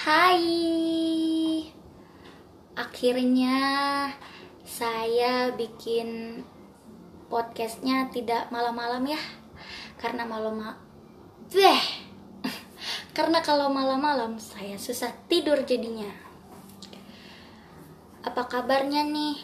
Hai. Akhirnya saya bikin podcastnya tidak malam-malam ya. Karena malam Beh Karena kalau malam-malam saya susah tidur jadinya. Apa kabarnya nih?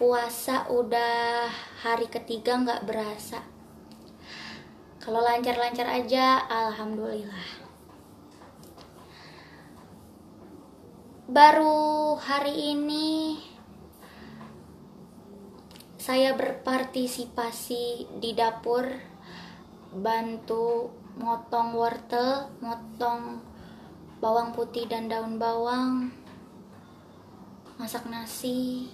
Puasa udah hari ketiga nggak berasa. Kalau lancar-lancar aja Alhamdulillah baru hari ini saya berpartisipasi di dapur bantu motong wortel, motong bawang putih dan daun bawang, masak nasi.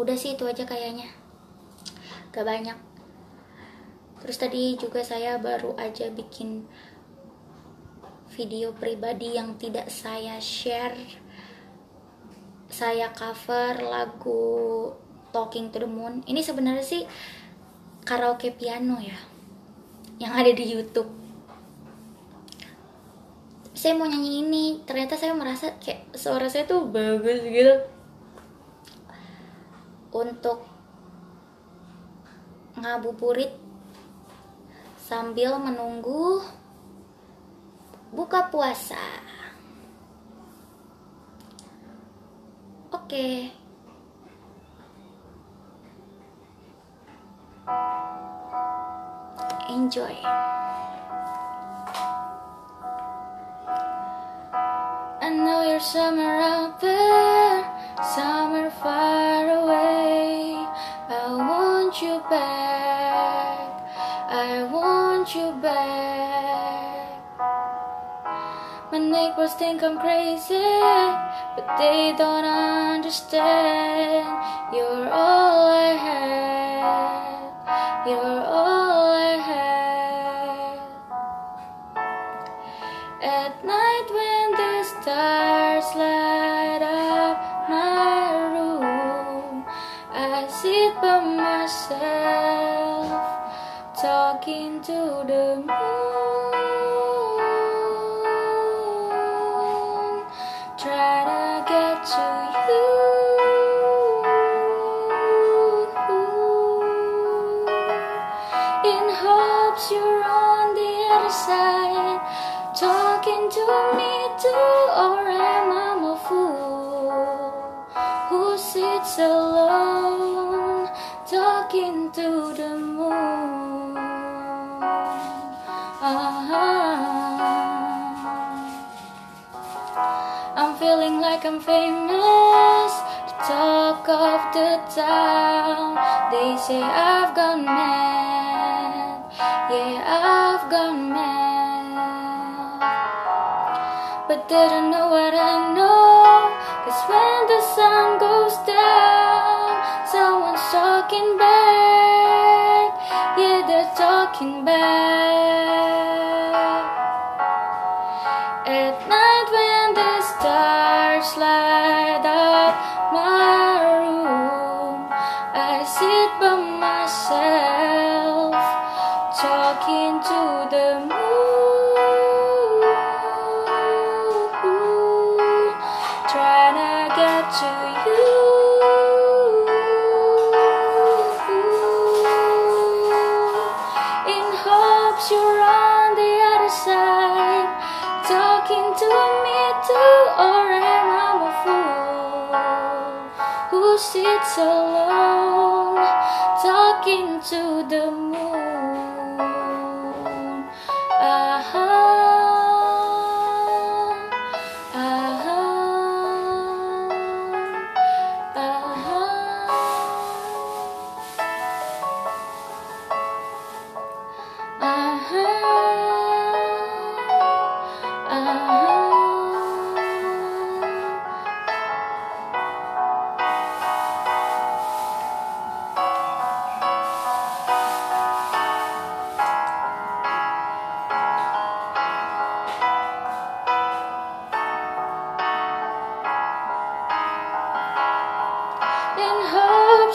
Udah sih itu aja kayaknya. Gak banyak. Terus tadi juga saya baru aja bikin video pribadi yang tidak saya share. Saya cover lagu Talking to the Moon. Ini sebenarnya sih karaoke piano ya yang ada di YouTube. Saya mau nyanyi ini ternyata saya merasa kayak suara saya tuh bagus gitu. Untuk ngabuburit sambil menunggu buka puasa. Oke. Okay. Enjoy. I know you're somewhere out there, somewhere far away. I want you back. I want you back. Neighbors think I'm crazy, but they don't understand. You're all I have. You're all I have. At night when the stars light up my room, I sit by myself, talking to the moon. I'm feeling like I'm famous, the talk of the town. They say I've gone mad, yeah, I've gone mad. But they don't know what I know, cause when the sun goes down, someone's talking back, yeah, they're talking back.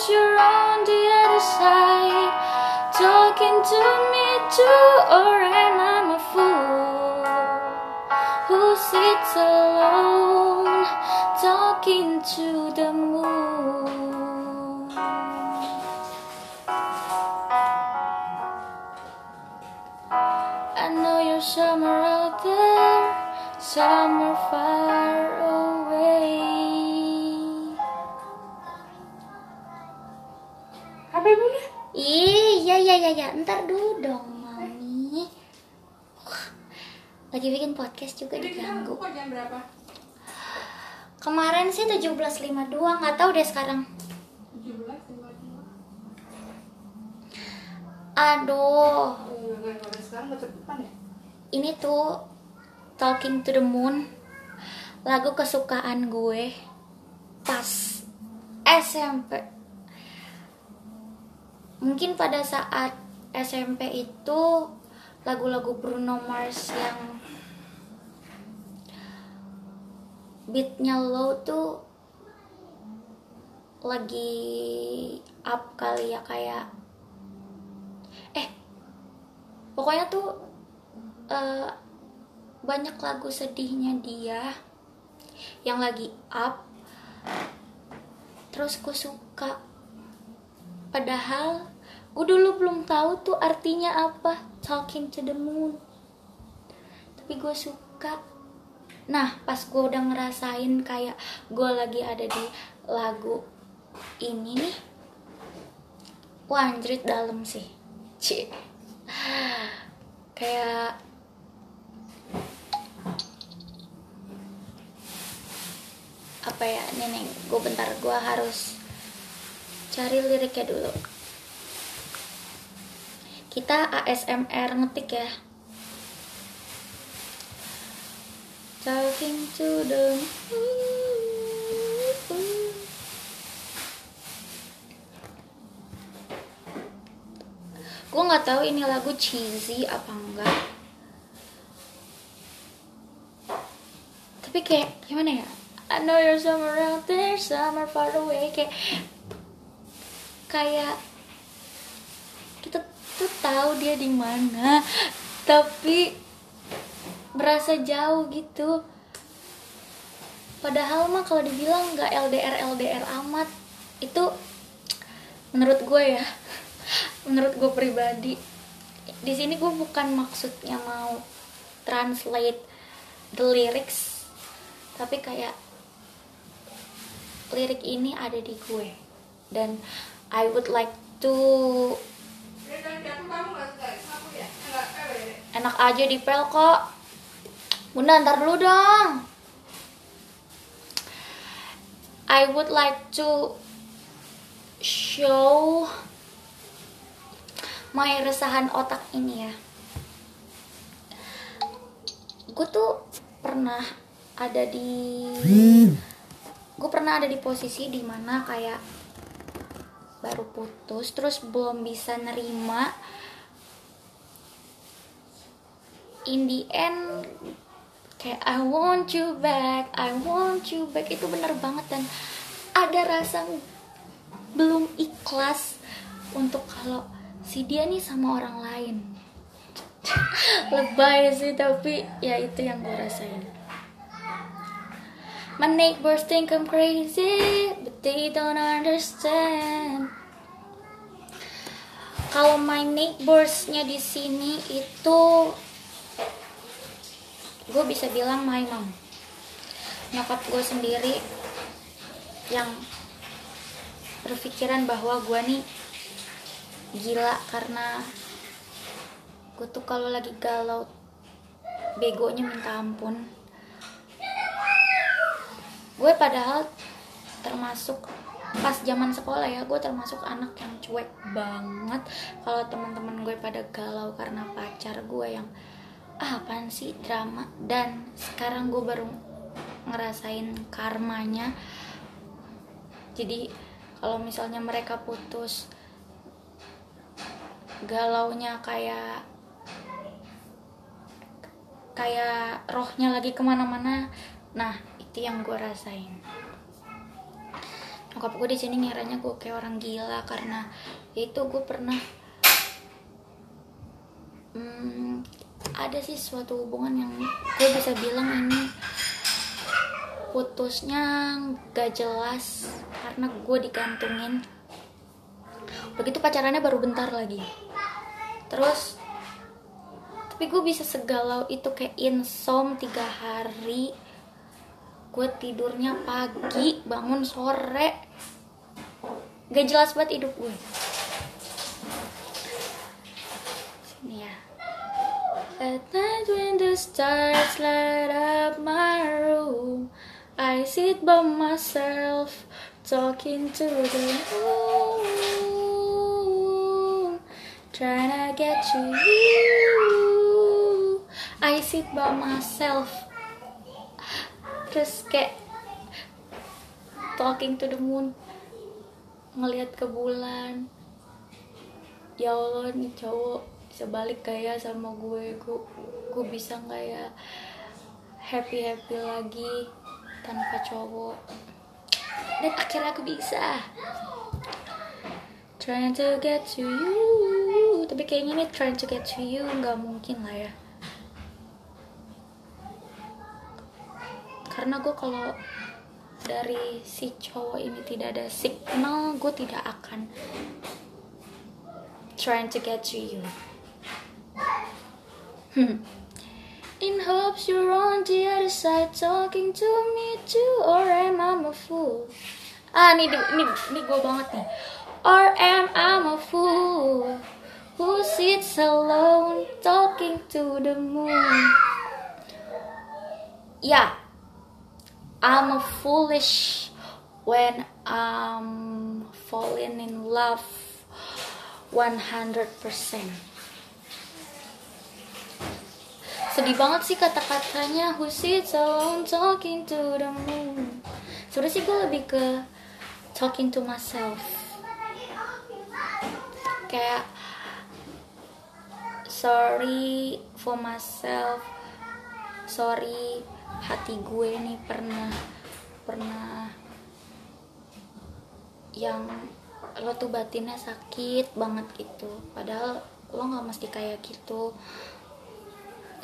You're on the other side, talking to me too, or am I a fool Who sits alone talking to the moon. I know you're somewhere out there, somewhere Apa ibunya? Iya, iya, iya, iya. Ntar dulu dong, Mami. Lagi bikin podcast juga Jadi diganggu. jam berapa? Kemarin sih 17.52, nggak tahu deh sekarang. 17 lima Aduh, ya? ini tuh Talking to the Moon, lagu kesukaan gue pas SMP. Mungkin pada saat SMP itu lagu-lagu Bruno Mars yang beatnya low tuh lagi up kali ya kayak eh pokoknya tuh eh, banyak lagu sedihnya dia yang lagi up. Terus gue suka padahal gue dulu belum tahu tuh artinya apa? Talking to the moon. Tapi gue suka. Nah pas gue udah ngerasain kayak gue lagi ada di lagu ini nih. Wah anjrit dalam sih. Cie. kayak apa ya? Neneng gue bentar. Gue harus cari liriknya dulu kita ASMR ngetik ya. Talking to the gue nggak tahu ini lagu cheesy apa enggak. Tapi kayak gimana ya? I know you're somewhere out there somewhere far away. Kayak kayak kita tuh tahu dia di mana tapi berasa jauh gitu. Padahal mah kalau dibilang nggak LDR LDR amat itu menurut gue ya menurut gue pribadi di sini gue bukan maksudnya mau translate the lyrics tapi kayak lirik ini ada di gue. Dan I would like to enak aja di pel kok. Bunda ntar dulu dong. I would like to show my resahan otak ini ya. Gue tuh pernah ada di gue pernah ada di posisi di mana kayak baru putus terus belum bisa nerima in the end kayak I want you back, I want you back itu bener banget dan ada rasa belum ikhlas untuk kalau si dia nih sama orang lain. Lebay sih tapi ya itu yang gue rasain. My neighbors think I'm crazy, but they don't understand. Kalau my neighborsnya di sini itu gue bisa bilang my mom. Nyokap gue sendiri yang berpikiran bahwa gue nih gila karena gue tuh kalau lagi galau begonya minta ampun. Gue padahal termasuk pas zaman sekolah ya gue termasuk anak yang cuek banget. Kalau teman-teman gue pada galau karena pacar gue yang ah, apaan sih drama? Dan sekarang gue baru ngerasain karmanya. Jadi kalau misalnya mereka putus galaunya kayak kayak rohnya lagi ke mana-mana. Nah itu yang gue rasain. Nyokap gue di sini ngiranya gue kayak orang gila karena itu gue pernah hmm, ada sih suatu hubungan yang gue bisa bilang ini putusnya gak jelas karena gue digantungin begitu pacarannya baru bentar lagi. Terus tapi gue bisa segalau itu kayak insom tiga hari gue tidurnya pagi bangun sore. Gak jelas banget hidup gue sini ya At night when the stars light up my room I sit by myself talking to the moon Trying to get to you. I sit by myself Terus kayak Talking to the moon Ngelihat ke bulan. Ya Allah nih cowok bisa balik kayak sama gue gue gue bisa nggak ya happy happy lagi tanpa cowok. Dan akhirnya aku bisa. Trying to get to you. Tapi kayaknya nih trying to get to you nggak mungkin lah ya. Karena gue kalau dari si cowok ini tidak ada signal gue tidak akan trying to get to you In hopes you're on the other side talking to me too Or am I a fool? Ah, ini, ini, ini gue banget nih. Or am I a fool Who sits alone talking to the moon? Yeah I'm a foolish when I'm falling in love 100% sedih banget sih kata-katanya who sits alone talking to the moon? Sebenernya sih gue lebih ke talking to myself. Kayak sorry for myself. Sorry hati gue nih pernah pernah yang lo tuh batinnya sakit banget gitu. Padahal lo nggak mesti kayak gitu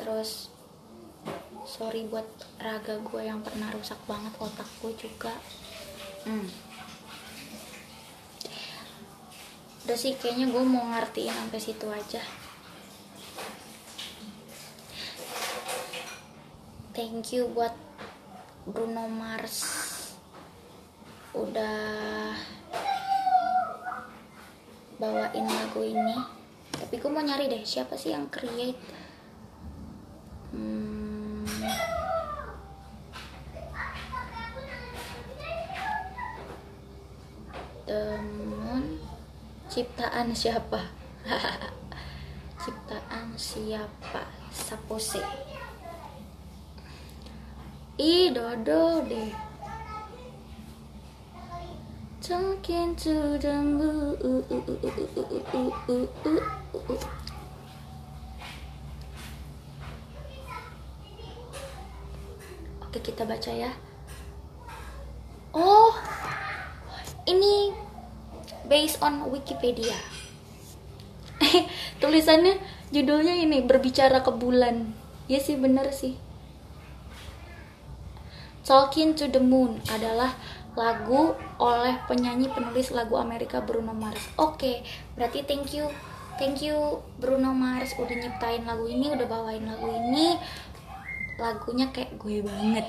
terus sorry buat raga gue yang pernah rusak banget otak gue juga. Hmm. udah sih kayaknya gue mau ngertiin sampai situ aja. Thank you buat Bruno Mars. Udah bawain lagu ini. Tapi gue mau nyari deh siapa sih yang create Hmm. Temun ciptaan siapa? ciptaan siapa? Sapose. Ih, dodo deh. Talking to the moon. Oke, kita baca ya. Oh, ini based on Wikipedia. Tulisannya judulnya ini berbicara ke bulan. Ya sih bener sih. Talking to the Moon adalah lagu oleh penyanyi penulis lagu Amerika Bruno Mars. Oke, berarti thank you, thank you Bruno Mars udah nyiptain lagu ini, udah bawain lagu ini lagunya kayak gue banget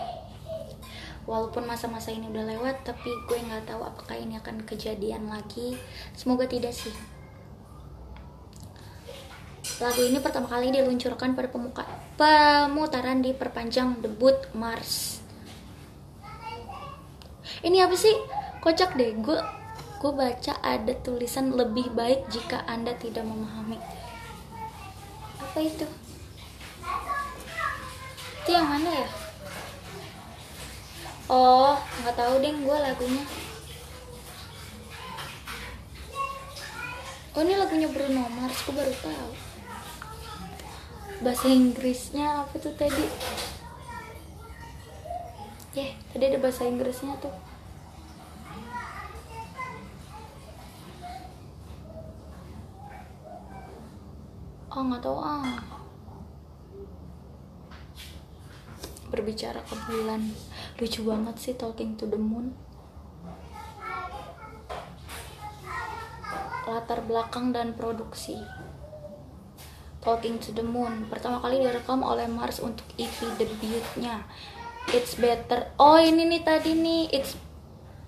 walaupun masa-masa ini udah lewat tapi gue nggak tahu apakah ini akan kejadian lagi semoga tidak sih lagu ini pertama kali diluncurkan pada pemuka, pemutaran di perpanjang debut Mars. Ini apa sih? Kocak deh gue gue baca ada tulisan lebih baik jika anda tidak memahami. Apa itu? Itu yang mana ya? Oh nggak tahu deh gue lagunya. Oh ini lagunya Bruno Mars gue baru tahu bahasa Inggrisnya apa tuh tadi? Ya yeah, tadi ada bahasa Inggrisnya tuh. Oh nggak tahu ah. Berbicara ke bulan lucu banget sih talking to the moon. Latar belakang dan produksi Talking to the Moon. Pertama kali direkam oleh Mars untuk EP debutnya. It's better. Oh ini nih tadi nih. It's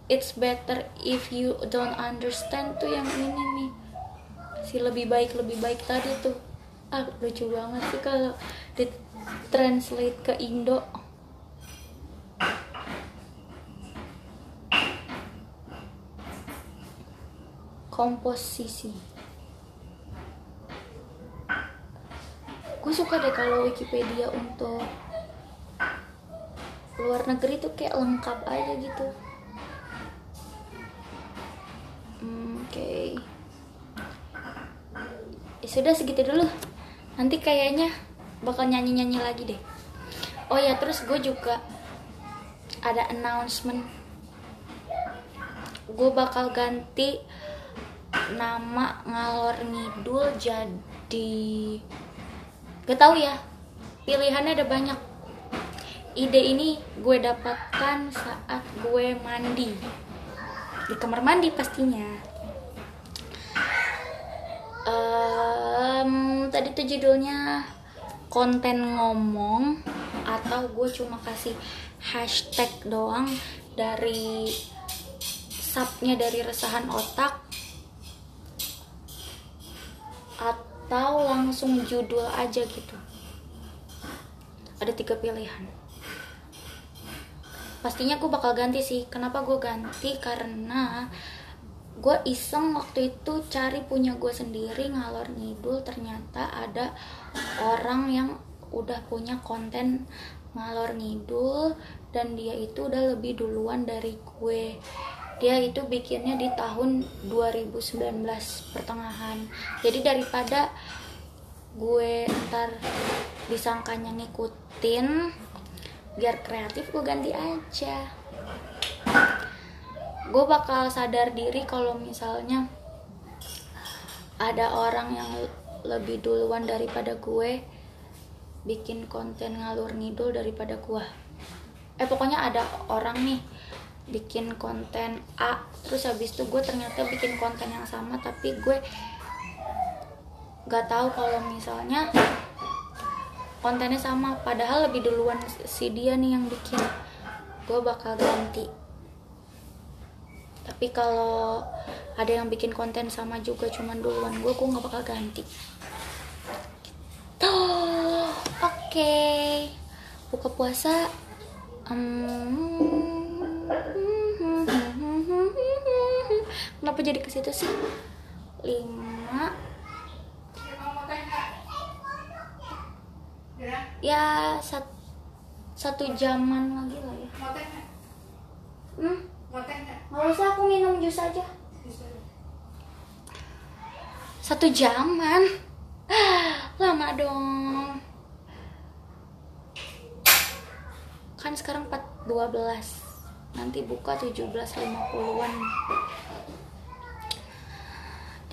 It's better if you don't understand tuh yang ini nih. Si lebih baik lebih baik tadi tuh. Ah lucu banget sih kalau di translate ke Indo. Komposisi gue suka deh kalau Wikipedia untuk luar negeri tuh kayak lengkap aja gitu. Hmm, oke. Ya sudah segitu dulu. Nanti kayaknya bakal nyanyi-nyanyi lagi deh. Oh ya terus gue juga ada announcement. Gue bakal ganti nama ngalor ngidul jadi gak tau ya pilihannya ada banyak. Ide ini gue dapatkan saat gue mandi. Di kamar mandi pastinya. Em, tadi tuh judulnya konten ngomong atau gue cuma kasih hashtag doang dari subnya dari resahan otak atau langsung judul aja gitu. Ada tiga pilihan. Pastinya gue bakal ganti sih. Kenapa gue ganti? Karena gue iseng waktu itu cari punya gue sendiri ngalor ngidul. Ternyata ada orang yang udah punya konten ngalor ngidul dan dia itu udah lebih duluan dari gue dia itu bikinnya di tahun 2019 pertengahan. Jadi daripada gue ntar disangkanya ngikutin biar kreatif gue ganti aja. Gue bakal sadar diri kalau misalnya ada orang yang lebih duluan daripada gue bikin konten ngalur ngidul daripada gue eh pokoknya ada orang nih bikin konten A terus habis itu gue ternyata bikin konten yang sama tapi gue gak tahu kalau misalnya kontennya sama. Padahal lebih duluan si dia nih yang bikin. Gue bakal ganti. Tapi kalau ada yang bikin konten sama juga cuman duluan gue gue nggak bakal ganti. Tuh oke. Buka puasa. Hmm. Kenapa jadi ke situ sih? Lima? Ya, sat- satu jaman lagi lah ya. Hmm? Nggak usah aku minum jus aja. Satu jaman? Lama dong. Kan sekarang 4.12 nanti buka 17.50an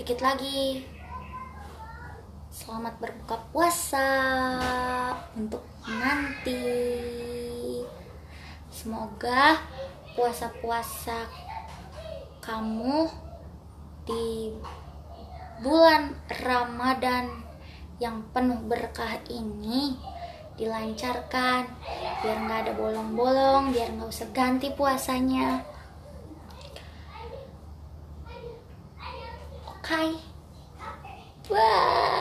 dikit lagi. Selamat berbuka puasa untuk nanti. Semoga puasa-puasa kamu di bulan Ramadan yang penuh berkah ini dilancarkan. Biar nggak ada bolong-bolong biar nggak usah ganti puasanya oke bye